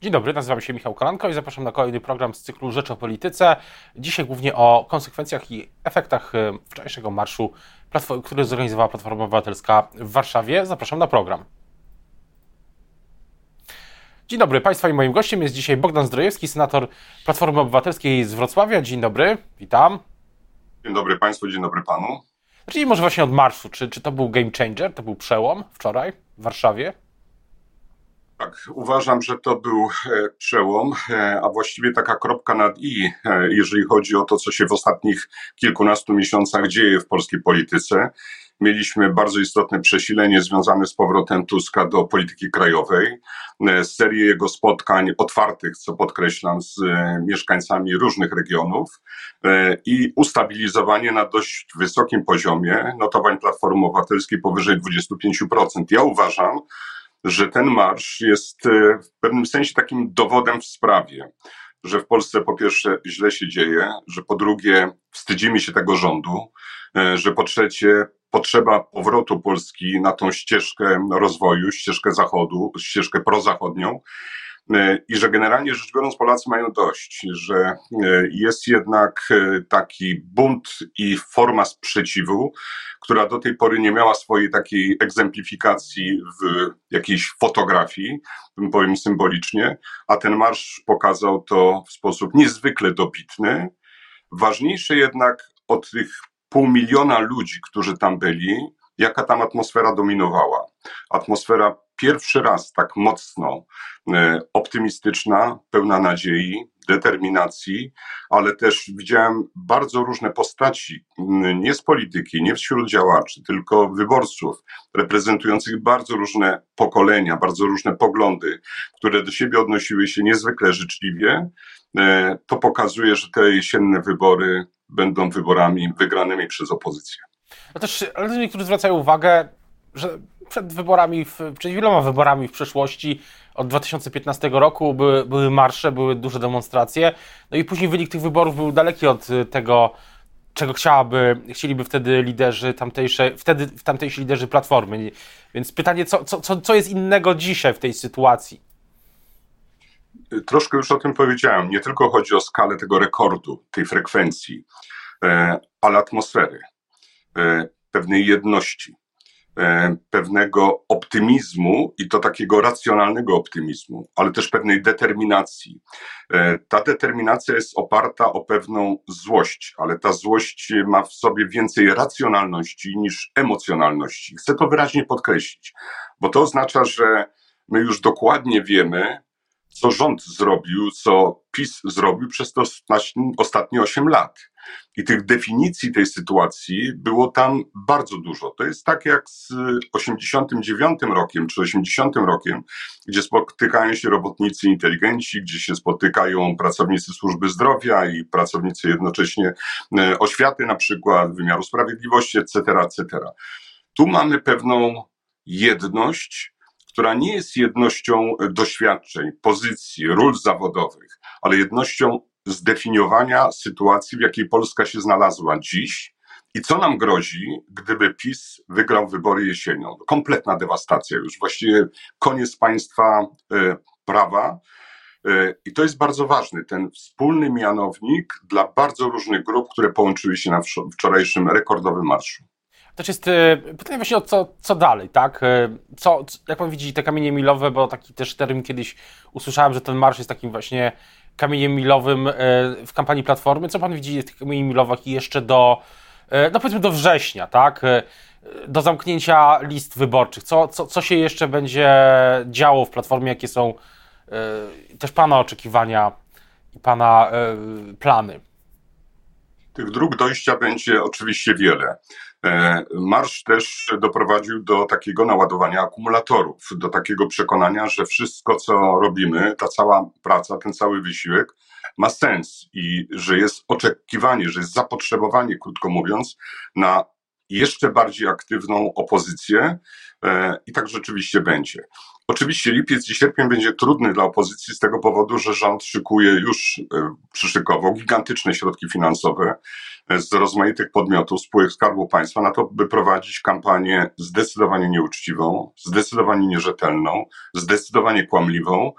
Dzień dobry, nazywam się Michał Kolanko i zapraszam na kolejny program z cyklu Rzecz o Polityce. Dzisiaj głównie o konsekwencjach i efektach y, wczorajszego marszu, który zorganizowała Platforma Obywatelska w Warszawie. Zapraszam na program. Dzień dobry Państwa i moim gościem jest dzisiaj Bogdan Zdrojewski, senator Platformy Obywatelskiej z Wrocławia. Dzień dobry, witam. Dzień dobry Państwu, dzień dobry Panu. Czyli może właśnie od marszu, czy, czy to był game changer, to był przełom wczoraj w Warszawie? Tak, uważam, że to był e, przełom, e, a właściwie taka kropka nad i, e, jeżeli chodzi o to, co się w ostatnich kilkunastu miesiącach dzieje w polskiej polityce. Mieliśmy bardzo istotne przesilenie związane z powrotem Tuska do polityki krajowej, serię jego spotkań otwartych, co podkreślam, z mieszkańcami różnych regionów i ustabilizowanie na dość wysokim poziomie notowań Platformy Obywatelskiej powyżej 25%. Ja uważam, że ten marsz jest e, w pewnym sensie takim dowodem w sprawie, że w Polsce po pierwsze źle się dzieje, że po drugie wstydzimy się tego rządu, e, że po trzecie potrzeba powrotu Polski na tą ścieżkę rozwoju, ścieżkę zachodu, ścieżkę prozachodnią, i że generalnie rzecz biorąc Polacy mają dość, że e, jest jednak e, taki bunt i forma sprzeciwu, która do tej pory nie miała swojej takiej egzemplifikacji w jakiejś fotografii, powiem symbolicznie, a ten marsz pokazał to w sposób niezwykle dobitny. Ważniejsze jednak od tych pół miliona ludzi, którzy tam byli, jaka tam atmosfera dominowała. Atmosfera pierwszy raz tak mocno e, optymistyczna, pełna nadziei, determinacji, ale też widziałem bardzo różne postaci, nie z polityki, nie wśród działaczy, tylko wyborców, reprezentujących bardzo różne pokolenia, bardzo różne poglądy, które do siebie odnosiły się niezwykle życzliwie. E, to pokazuje, że te jesienne wybory będą wyborami wygranymi przez opozycję. No też, ale niektórzy zwracają uwagę, że przed wyborami, w, przed wieloma wyborami w przeszłości, od 2015 roku były, były marsze, były duże demonstracje, no i później wynik tych wyborów był daleki od tego, czego chciałaby, chcieliby wtedy liderzy tamtejsze, wtedy tamtejsi liderzy Platformy. Więc pytanie, co, co, co jest innego dzisiaj w tej sytuacji? Troszkę już o tym powiedziałem. Nie tylko chodzi o skalę tego rekordu, tej frekwencji, e, ale atmosfery, e, pewnej jedności. E, pewnego optymizmu i to takiego racjonalnego optymizmu, ale też pewnej determinacji. E, ta determinacja jest oparta o pewną złość, ale ta złość ma w sobie więcej racjonalności niż emocjonalności. Chcę to wyraźnie podkreślić, bo to oznacza, że my już dokładnie wiemy, co rząd zrobił, co PiS zrobił przez to ostatnie 8 lat. I tych definicji tej sytuacji było tam bardzo dużo. To jest tak jak z 89 rokiem czy 80 rokiem, gdzie spotykają się robotnicy inteligenci, gdzie się spotykają pracownicy służby zdrowia i pracownicy jednocześnie e, oświaty, na przykład wymiaru sprawiedliwości, etc., etc. Tu mamy pewną jedność, która nie jest jednością doświadczeń, pozycji, ról zawodowych, ale jednością zdefiniowania sytuacji, w jakiej Polska się znalazła dziś i co nam grozi, gdyby PiS wygrał wybory jesienią. Kompletna dewastacja, już właściwie koniec państwa e, prawa. E, I to jest bardzo ważny, ten wspólny mianownik dla bardzo różnych grup, które połączyły się na wczorajszym rekordowym marszu. Też jest e, pytanie właśnie o co, co dalej, tak? Co, jak pan widzi te kamienie milowe, bo taki też termin kiedyś usłyszałem, że ten marsz jest takim właśnie kamieniem milowym e, w kampanii Platformy. Co pan widzi w tych kamieni milowych jeszcze do, e, no powiedzmy do września, tak? E, do zamknięcia list wyborczych. Co, co, co się jeszcze będzie działo w Platformie? Jakie są też pana oczekiwania i pana plany? Tych dróg dojścia będzie oczywiście wiele. E, marsz też doprowadził do takiego naładowania akumulatorów, do takiego przekonania, że wszystko, co robimy, ta cała praca, ten cały wysiłek ma sens i że jest oczekiwanie, że jest zapotrzebowanie, krótko mówiąc, na jeszcze bardziej aktywną opozycję e, i tak rzeczywiście będzie. Oczywiście lipiec i sierpień będzie trudny dla opozycji z tego powodu, że rząd szykuje już, e, przyszykował gigantyczne środki finansowe e, z rozmaitych podmiotów, spółek Skarbu Państwa na to, by prowadzić kampanię zdecydowanie nieuczciwą, zdecydowanie nierzetelną, zdecydowanie kłamliwą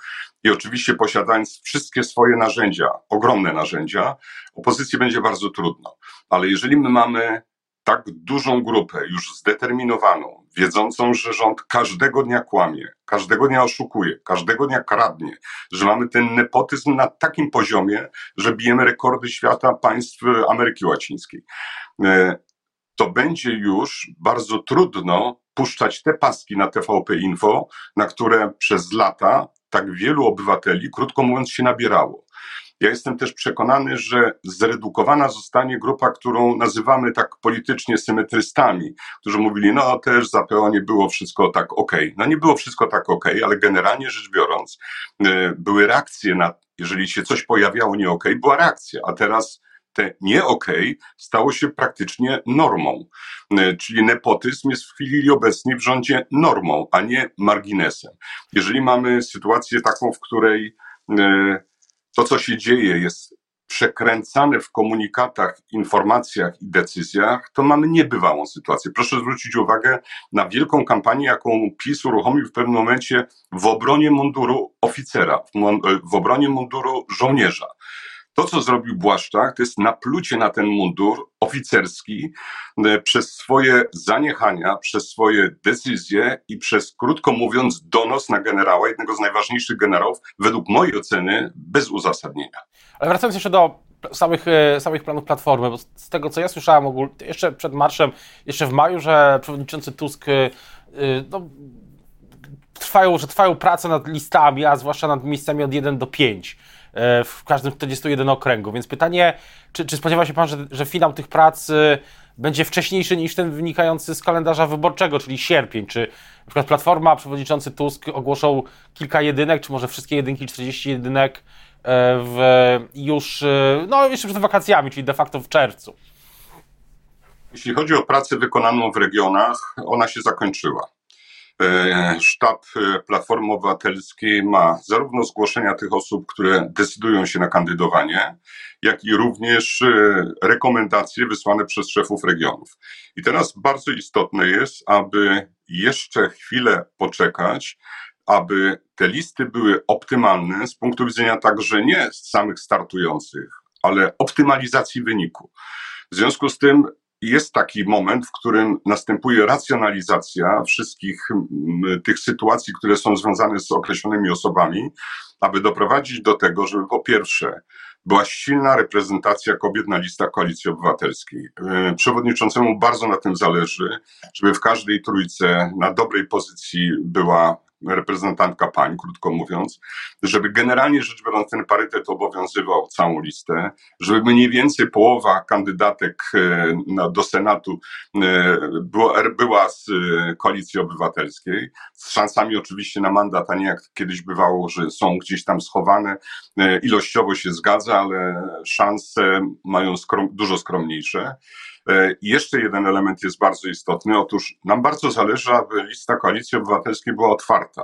i oczywiście posiadając wszystkie swoje narzędzia, ogromne narzędzia, opozycji będzie bardzo trudno. Ale jeżeli my mamy tak dużą grupę, już zdeterminowaną, wiedzącą, że rząd każdego dnia kłamie, każdego dnia oszukuje, każdego dnia kradnie, że mamy ten nepotyzm na takim poziomie, że bijemy rekordy świata państw Ameryki Łacińskiej, e, to będzie już bardzo trudno puszczać te paski na TVP Info, na które przez lata tak wielu obywateli, krótko mówiąc, się nabierało. Ja jestem też przekonany, że zredukowana zostanie grupa, którą nazywamy tak politycznie symetrystami, którzy mówili, no też za PO nie było wszystko tak ok. No nie było wszystko tak ok, ale generalnie rzecz biorąc, e, były reakcje na, jeżeli się coś pojawiało nie ok, była reakcja, a teraz te nie ok stało się praktycznie normą. E, czyli nepotyzm jest w chwili obecnej w rządzie normą, a nie marginesem. Jeżeli mamy sytuację taką, w której e, to, co się dzieje, jest przekręcane w komunikatach, informacjach i decyzjach, to mamy niebywałą sytuację. Proszę zwrócić uwagę na wielką kampanię, jaką PiS uruchomił w pewnym momencie w obronie munduru oficera, w, obronie munduru żołnierza. To, co zrobił Błaszczak, to jest naplucie na ten mundur oficerski e, przez swoje zaniechania, przez swoje decyzje i przez, krótko mówiąc, donos na generała, jednego z najważniejszych generałów, według mojej oceny, bez uzasadnienia. Ale wracając jeszcze do samych, e, samych planów Platformy, bo z tego, co ja słyszałem ogólnie, jeszcze przed marszem, jeszcze w maju, że przewodniczący Tusk e, no, trwają, że trwają prace nad listami, a zwłaszcza nad miejscami od 1 do 5 e, w każdym 41 okręgu. Więc pytanie, czy, czy spodziewa się Pan, że, że finał tych prac e, będzie wcześniejszy niż ten wynikający z kalendarza wyborczego, czyli sierpień? Czy na przykład Platforma, przewodniczący Tusk ogłoszą kilka jedynek, czy może wszystkie jedynki, 40 jedynek e, w, już, no jeszcze przed wakacjami, czyli de facto w czerwcu? Jeśli chodzi o pracę wykonaną w regionach, ona się zakończyła. E, sztab e, Platformy Obywatelskiej ma zarówno zgłoszenia tych osób, które decydują się na kandydowanie, jak i również e, rekomendacje wysłane przez szefów regionów. I teraz bardzo istotne jest, aby jeszcze chwilę poczekać, aby te listy były optymalne z punktu widzenia także nie samych startujących, ale optymalizacji wyniku. W związku z tym jest taki moment, w którym następuje racjonalizacja wszystkich tych sytuacji, które są związane z określonymi osobami, aby doprowadzić do tego, żeby po pierwsze była silna reprezentacja kobiet na listach Koalicji Obywatelskiej. E, przewodniczącemu bardzo na tym zależy, żeby w każdej trójce na dobrej pozycji była reprezentantka pań, krótko mówiąc, żeby generalnie rzecz biorąc ten parytet obowiązywał całą listę, żeby mniej więcej połowa kandydatek e, do Senatu e, była, była z e, koalicji obywatelskiej, z szansami oczywiście na mandat, a nie jak kiedyś bywało, że są gdzieś tam schowane. Ilościowo się zgadza, ale szanse mają skrom, dużo skromniejsze. E, I jeszcze jeden element jest bardzo istotny. Otóż nam bardzo zależy, aby lista Koalicji Obywatelskiej była otwarta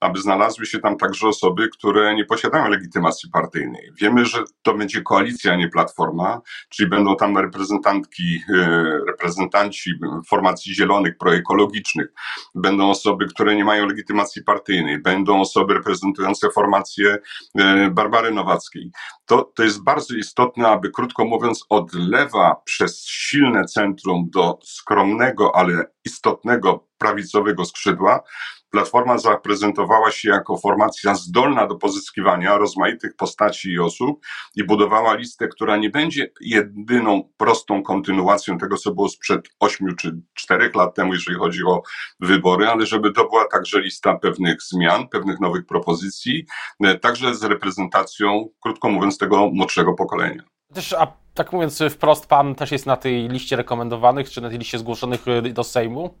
aby znalazły się tam także osoby, które nie posiadają legitymacji partyjnej. Wiemy, że to będzie koalicja, a nie platforma, czyli będą tam reprezentantki, e, reprezentanci formacji zielonych, proekologicznych, będą osoby, które nie mają legitymacji partyjnej, będą osoby reprezentujące formację e, Barbary Nowackiej. To, to jest bardzo istotne, aby krótko mówiąc od lewa przez silne centrum do skromnego, ale istotnego prawicowego skrzydła Platforma zaprezentowała się jako formacja zdolna do pozyskiwania rozmaitych postaci i osób i budowała listę, która nie będzie jedyną prostą kontynuacją tego, co było sprzed ośmiu czy czterech lat temu, jeżeli chodzi o wybory, ale żeby to była także lista pewnych zmian, pewnych nowych propozycji, e, także z reprezentacją, krótko mówiąc, tego młodszego pokolenia. Też, a tak mówiąc wprost, pan też jest na tej liście rekomendowanych, czy na tej liście zgłoszonych do Sejmu?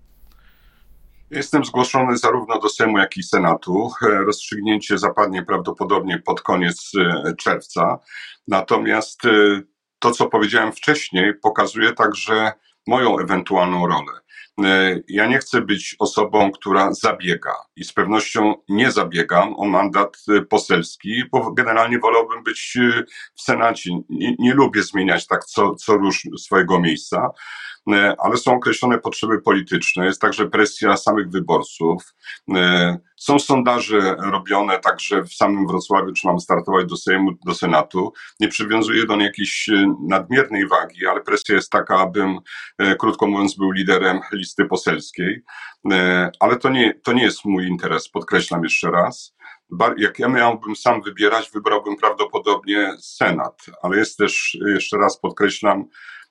Jestem zgłoszony zarówno do Sejmu, jak i Senatu. E, rozstrzygnięcie zapadnie prawdopodobnie pod koniec e, czerwca. Natomiast e, to, co powiedziałem wcześniej, pokazuje także moją ewentualną rolę. Ja nie chcę być osobą, która zabiega i z pewnością nie zabiegam o mandat poselski, bo generalnie wolałbym być w Senacie. Nie, nie lubię zmieniać tak co, co róż swojego miejsca. E, ale są określone potrzeby polityczne, jest także presja samych wyborców. E, są sondaże robione także w samym Wrocławiu, czy mam startować do Sejmu, do Senatu. Nie przywiązuję do niej jakiejś e, nadmiernej wagi, ale presja jest taka, abym, krótko mówiąc, był liderem listy poselskiej. Ale to nie, to nie jest mój interes, podkreślam jeszcze raz jak ja miałbym sam wybierać, wybrałbym prawdopodobnie Senat, ale jest też, jeszcze raz podkreślam,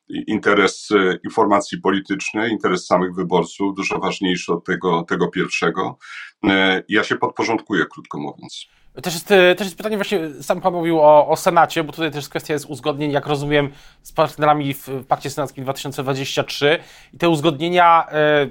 interes e, informacji politycznej, interes samych wyborców, dużo ważniejszy od tego, tego pierwszego. E, ja się podporządkuję, krótko mówiąc. Też jest, e, też jest pytanie, właśnie sam Pan mówił o, o Senacie, bo tutaj też kwestia jest uzgodnień, jak rozumiem, z partnerami w Pakcie Senackim 2023 i te uzgodnienia, e,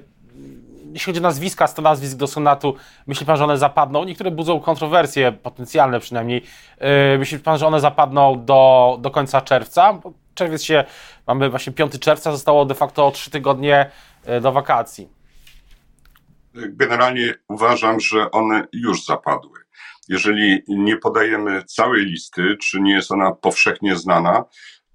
jeśli chodzi o nazwiska, 100 nazwisk do Senatu, myśli Pan, że one zapadną? Niektóre budzą kontrowersje, potencjalne przynajmniej. E, myśli Pan, że one zapadną do, do końca czerwca? czerwiec się, mamy właśnie 5 czerwca, zostało de facto 3 tygodnie do wakacji. Generalnie uważam, że one już zapadły. Jeżeli nie podajemy całej listy, czy nie jest ona powszechnie znana,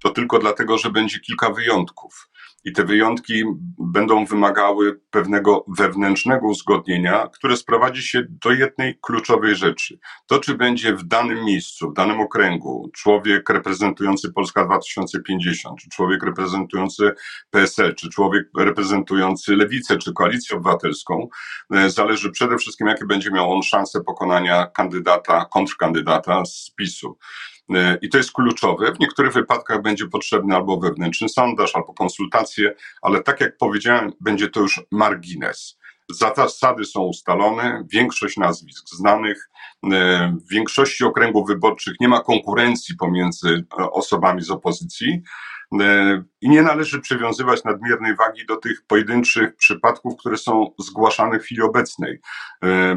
to tylko dlatego, że będzie kilka wyjątków. I te wyjątki będą wymagały pewnego wewnętrznego uzgodnienia, które sprowadzi się do jednej kluczowej rzeczy. To, czy będzie w danym miejscu, w danym okręgu człowiek reprezentujący Polska 2050, czy człowiek reprezentujący PSL, czy człowiek reprezentujący Lewicę, czy Koalicję Obywatelską, e, zależy przede wszystkim, jakie będzie miał on szansę pokonania kandydata, kontrkandydata z PiSu. E, I to jest kluczowe. W niektórych wypadkach będzie potrzebny albo wewnętrzny sondaż, albo konsultacje, ale tak jak powiedziałem, będzie to już margines. Zasady są ustalone, większość nazwisk znanych, e, w większości okręgów wyborczych nie ma konkurencji pomiędzy e, osobami z opozycji i nie należy przywiązywać nadmiernej wagi do tych pojedynczych przypadków, które są zgłaszane w chwili obecnej,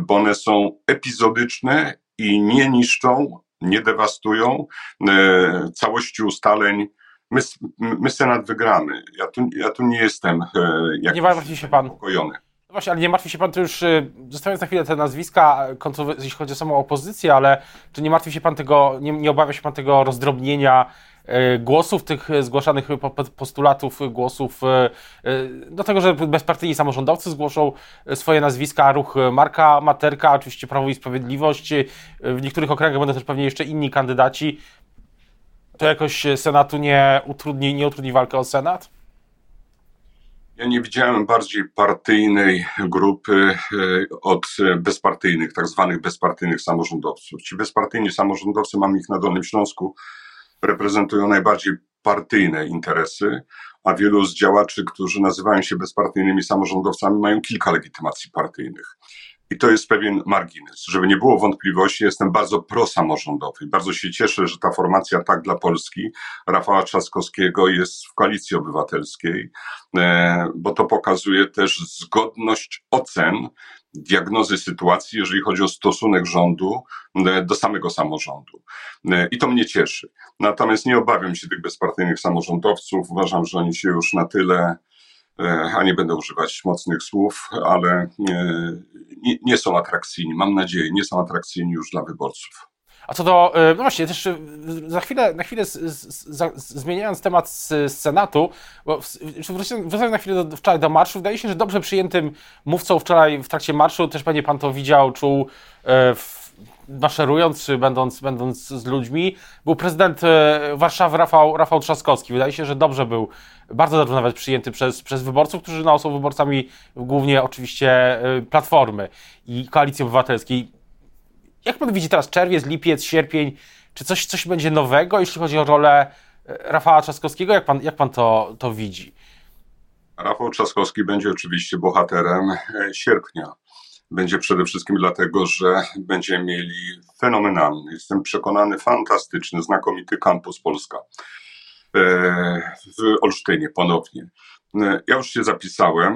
bo one są epizodyczne i nie niszczą nie dewastują e, całości ustaleń. My, my Senat wygramy. Ja tu, ja tu nie jestem e, nie martwi się pan. Spokojony. No właśnie, ale nie martwi się pan, to już e, zostawiając na chwilę te nazwiska, jeśli chodzi o samą opozycję, ale czy nie martwi się pan tego, nie, nie obawia się pan tego rozdrobnienia głosów, tych zgłaszanych postulatów, głosów e, e, do tego, że bezpartyjni samorządowcy zgłoszą swoje nazwiska, ruch Marka Materka, oczywiście Prawo i Sprawiedliwość, w niektórych okręgach będą też pewnie jeszcze inni kandydaci. To jakoś Senatu nie utrudni, nie utrudni walkę o Senat? Ja nie widziałem bardziej partyjnej grupy od bezpartyjnych, tak zwanych bezpartyjnych samorządowców. Ci bezpartyjni samorządowcy, mamy ich na Dolnym Śląsku, reprezentują najbardziej partyjne interesy, a wielu z działaczy, którzy nazywają się bezpartyjnymi samorządowcami, mają kilka legitymacji partyjnych. I to jest pewien margines. Żeby nie było wątpliwości, jestem bardzo prosamorządowy. Bardzo się cieszę, że ta formacja Tak dla Polski Rafała Trzaskowskiego jest w koalicji obywatelskiej, e, bo to pokazuje też zgodność ocen diagnozy sytuacji, jeżeli chodzi o stosunek rządu e, do samego samorządu. E, I to mnie cieszy. Natomiast nie obawiam się tych bezpartyjnych samorządowców. Uważam, że oni się już na tyle, e, a nie będę używać mocnych słów, ale nie, nie są atrakcyjni. Mam nadzieję, nie są atrakcyjni już dla wyborców. A co do, e, no właśnie, też e, za chwilę, na chwilę z, z, z, zmieniając temat z, Senatu, bo wracając na chwilę do, wczoraj do marszu, wydaje się, że dobrze przyjętym mówcą wczoraj w trakcie marszu, też pewnie pan to widział, czuł e, w, maszerując, czy będąc, będąc z ludźmi, był prezydent Warszawy Rafał, Rafał Trzaskowski. Wydaje się, że dobrze był, bardzo dobrze nawet przyjęty przez, przez wyborców, którzy no, są wyborcami głównie oczywiście Platformy i Koalicji Obywatelskiej jak pan widzi teraz czerwiec, lipiec, sierpień? Czy coś, coś będzie nowego, jeśli chodzi o rolę e, Rafała Trzaskowskiego? Jak pan, jak pan to, to widzi? Rafał Trzaskowski będzie oczywiście bohaterem e, sierpnia. Będzie przede wszystkim dlatego, że będziemy mieli fenomenalny, jestem przekonany, fantastyczny, znakomity kampus Polska e, w Olsztynie ponownie. Ja już się zapisałem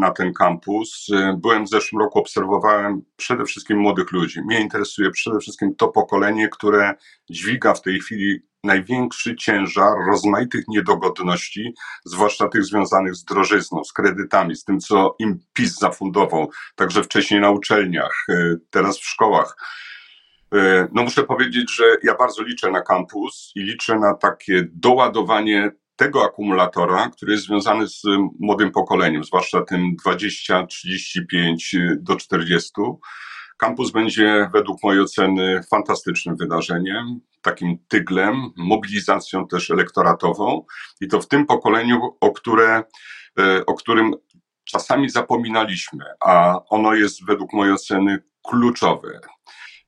na ten kampus. Byłem w zeszłym roku, obserwowałem przede wszystkim młodych ludzi. Mnie interesuje przede wszystkim to pokolenie, które dźwiga w tej chwili największy ciężar rozmaitych niedogodności, zwłaszcza tych związanych z drożyzną, z kredytami, z tym, co im PiS zafundował, także wcześniej na uczelniach, e, teraz w szkołach. E, no muszę powiedzieć, że ja bardzo liczę na kampus i liczę na takie doładowanie tego akumulatora, który jest związany z młodym pokoleniem, zwłaszcza tym 20, 35 do 40. Kampus będzie według mojej oceny fantastycznym wydarzeniem, takim tyglem, mobilizacją też elektoratową i to w tym pokoleniu, o, które, e, o którym czasami zapominaliśmy, a ono jest według mojej oceny kluczowe.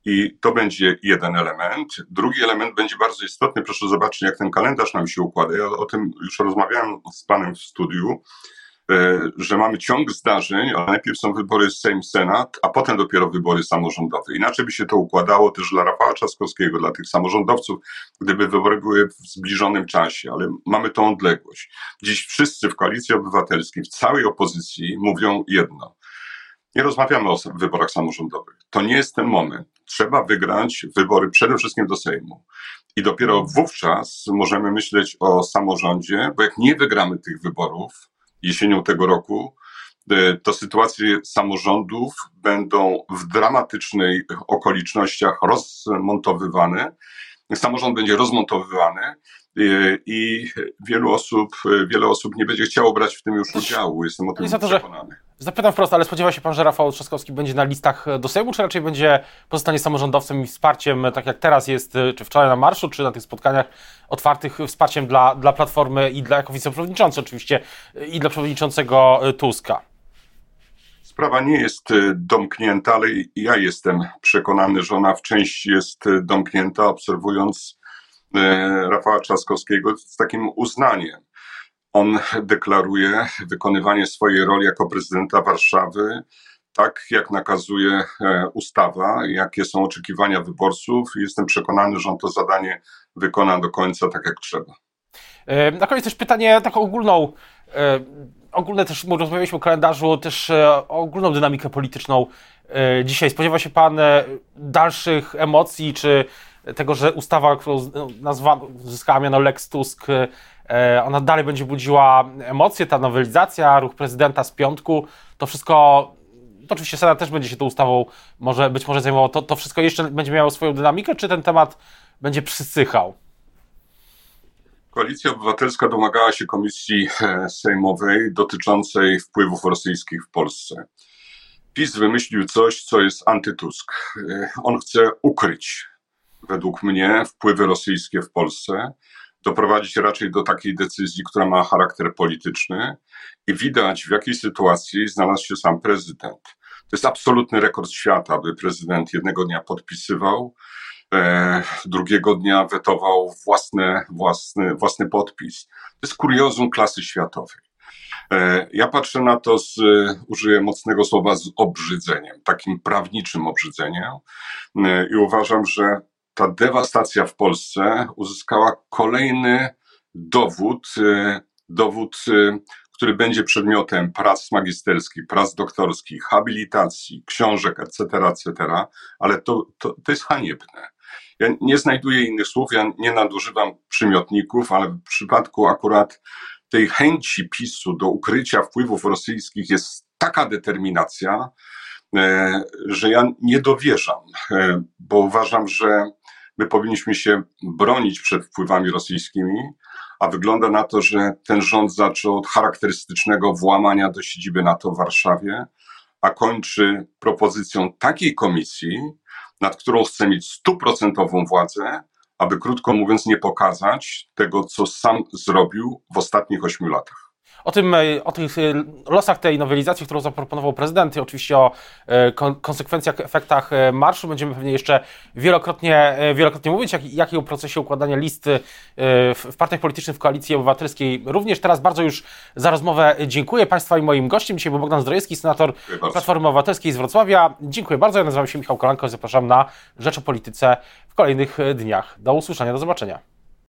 I to będzie jeden element. Drugi element będzie bardzo istotny. Proszę zobaczyć, jak ten kalendarz nam się układa. Ja o tym już rozmawiałem z panem w studiu, e, że mamy ciąg zdarzeń, ale najpierw są wybory Sejm, Senat, a potem dopiero wybory samorządowe. Inaczej by się to układało też dla Rafała Trzaskowskiego, dla tych samorządowców, gdyby wybory były w zbliżonym czasie, ale mamy tą odległość. Dziś wszyscy w Koalicji Obywatelskiej, w całej opozycji mówią jedno. Nie rozmawiamy o wyborach samorządowych. To nie jest ten moment. Trzeba wygrać wybory przede wszystkim do Sejmu. I dopiero wówczas możemy myśleć o samorządzie, bo jak nie wygramy tych wyborów jesienią tego roku, e, to sytuacje samorządów będą w dramatycznych okolicznościach rozmontowywane. Samorząd będzie rozmontowywany e, i wielu osób, wiele osób nie będzie chciało brać w tym już udziału. Jestem o tym przekonany. Zapytam wprost, ale spodziewa się pan, że Rafał Trzaskowski będzie na listach do Sejmu, czy raczej będzie pozostanie samorządowcem i wsparciem, tak jak teraz jest, czy wczoraj na marszu, czy na tych spotkaniach otwartych, wsparciem dla, dla Platformy i dla, jako wiceprzewodniczący oczywiście, i dla przewodniczącego Tuska? Sprawa nie jest e, domknięta, ale ja jestem przekonany, że ona w części jest e, domknięta, obserwując e, Rafała Trzaskowskiego z takim uznaniem on deklaruje wykonywanie swojej roli jako prezydenta Warszawy tak, jak nakazuje e, ustawa, jakie są oczekiwania wyborców. Jestem przekonany, że on to zadanie wykona do końca tak, jak trzeba. E, na koniec też pytanie taką ogólną. E, ogólne też rozmawialiśmy o kalendarzu, też ogólną dynamikę polityczną. Dzisiaj spodziewa się Pan dalszych emocji, czy tego, że ustawa, którą nazwa, zyskała Lex Tusk, E, ona dalej będzie budziła emocje, ta nowelizacja, ruch prezydenta z piątku, to wszystko, to oczywiście Senat też będzie się tą ustawą może, być może zajmował, to, to wszystko jeszcze będzie miało swoją dynamikę, czy ten temat będzie przysychał? Koalicja Obywatelska domagała się komisji e, sejmowej dotyczącej wpływów rosyjskich w Polsce. PiS wymyślił coś, co jest antytusk. E, on chce ukryć, według mnie, wpływy rosyjskie w Polsce doprowadzić raczej do takiej decyzji, która ma charakter polityczny i widać, w jakiej sytuacji znalazł się sam prezydent. To jest absolutny rekord świata, by prezydent jednego dnia podpisywał, e, drugiego dnia wetował własne, własny, własny podpis. To jest kuriozum klasy światowej. E, ja patrzę na to z, użyję mocnego słowa, z obrzydzeniem, takim prawniczym obrzydzeniem e, i uważam, że ta dewastacja w Polsce uzyskała kolejny dowód, y, dowód, y, który będzie przedmiotem prac magisterskich, prac doktorskich, habilitacji, książek, etc., etc., ale to, to, to jest haniebne. Ja nie znajduję innych słów, ja nie nadużywam przymiotników, ale w przypadku akurat tej chęci PiSu do ukrycia wpływów rosyjskich jest taka determinacja, e, że ja nie dowierzam, e, bo uważam, że my powinniśmy się bronić przed wpływami rosyjskimi, a wygląda na to, że ten rząd zaczął od charakterystycznego włamania do siedziby NATO w Warszawie, a kończy propozycją takiej komisji, nad którą chce mieć stuprocentową władzę, aby krótko mówiąc nie pokazać tego, co sam zrobił w ostatnich ośmiu latach. O tym, e, o tych e, losach tej nowelizacji, którą zaproponował prezydent i oczywiście o e, konsekwencjach, efektach marszu będziemy pewnie jeszcze wielokrotnie, wielokrotnie mówić, jak, jak i o procesie układania listy w partiach politycznych w Koalicji Obywatelskiej. Również teraz bardzo już za rozmowę dziękuję Państwa i moim gościem. Dzisiaj był Bogdan Zdrojewski, senator Platformy Obywatelskiej z Wrocławia. Dziękuję bardzo. Ja nazywam się Michał Kolanko i zapraszam na Rzecz o Polityce w kolejnych dniach. Do usłyszenia, do zobaczenia.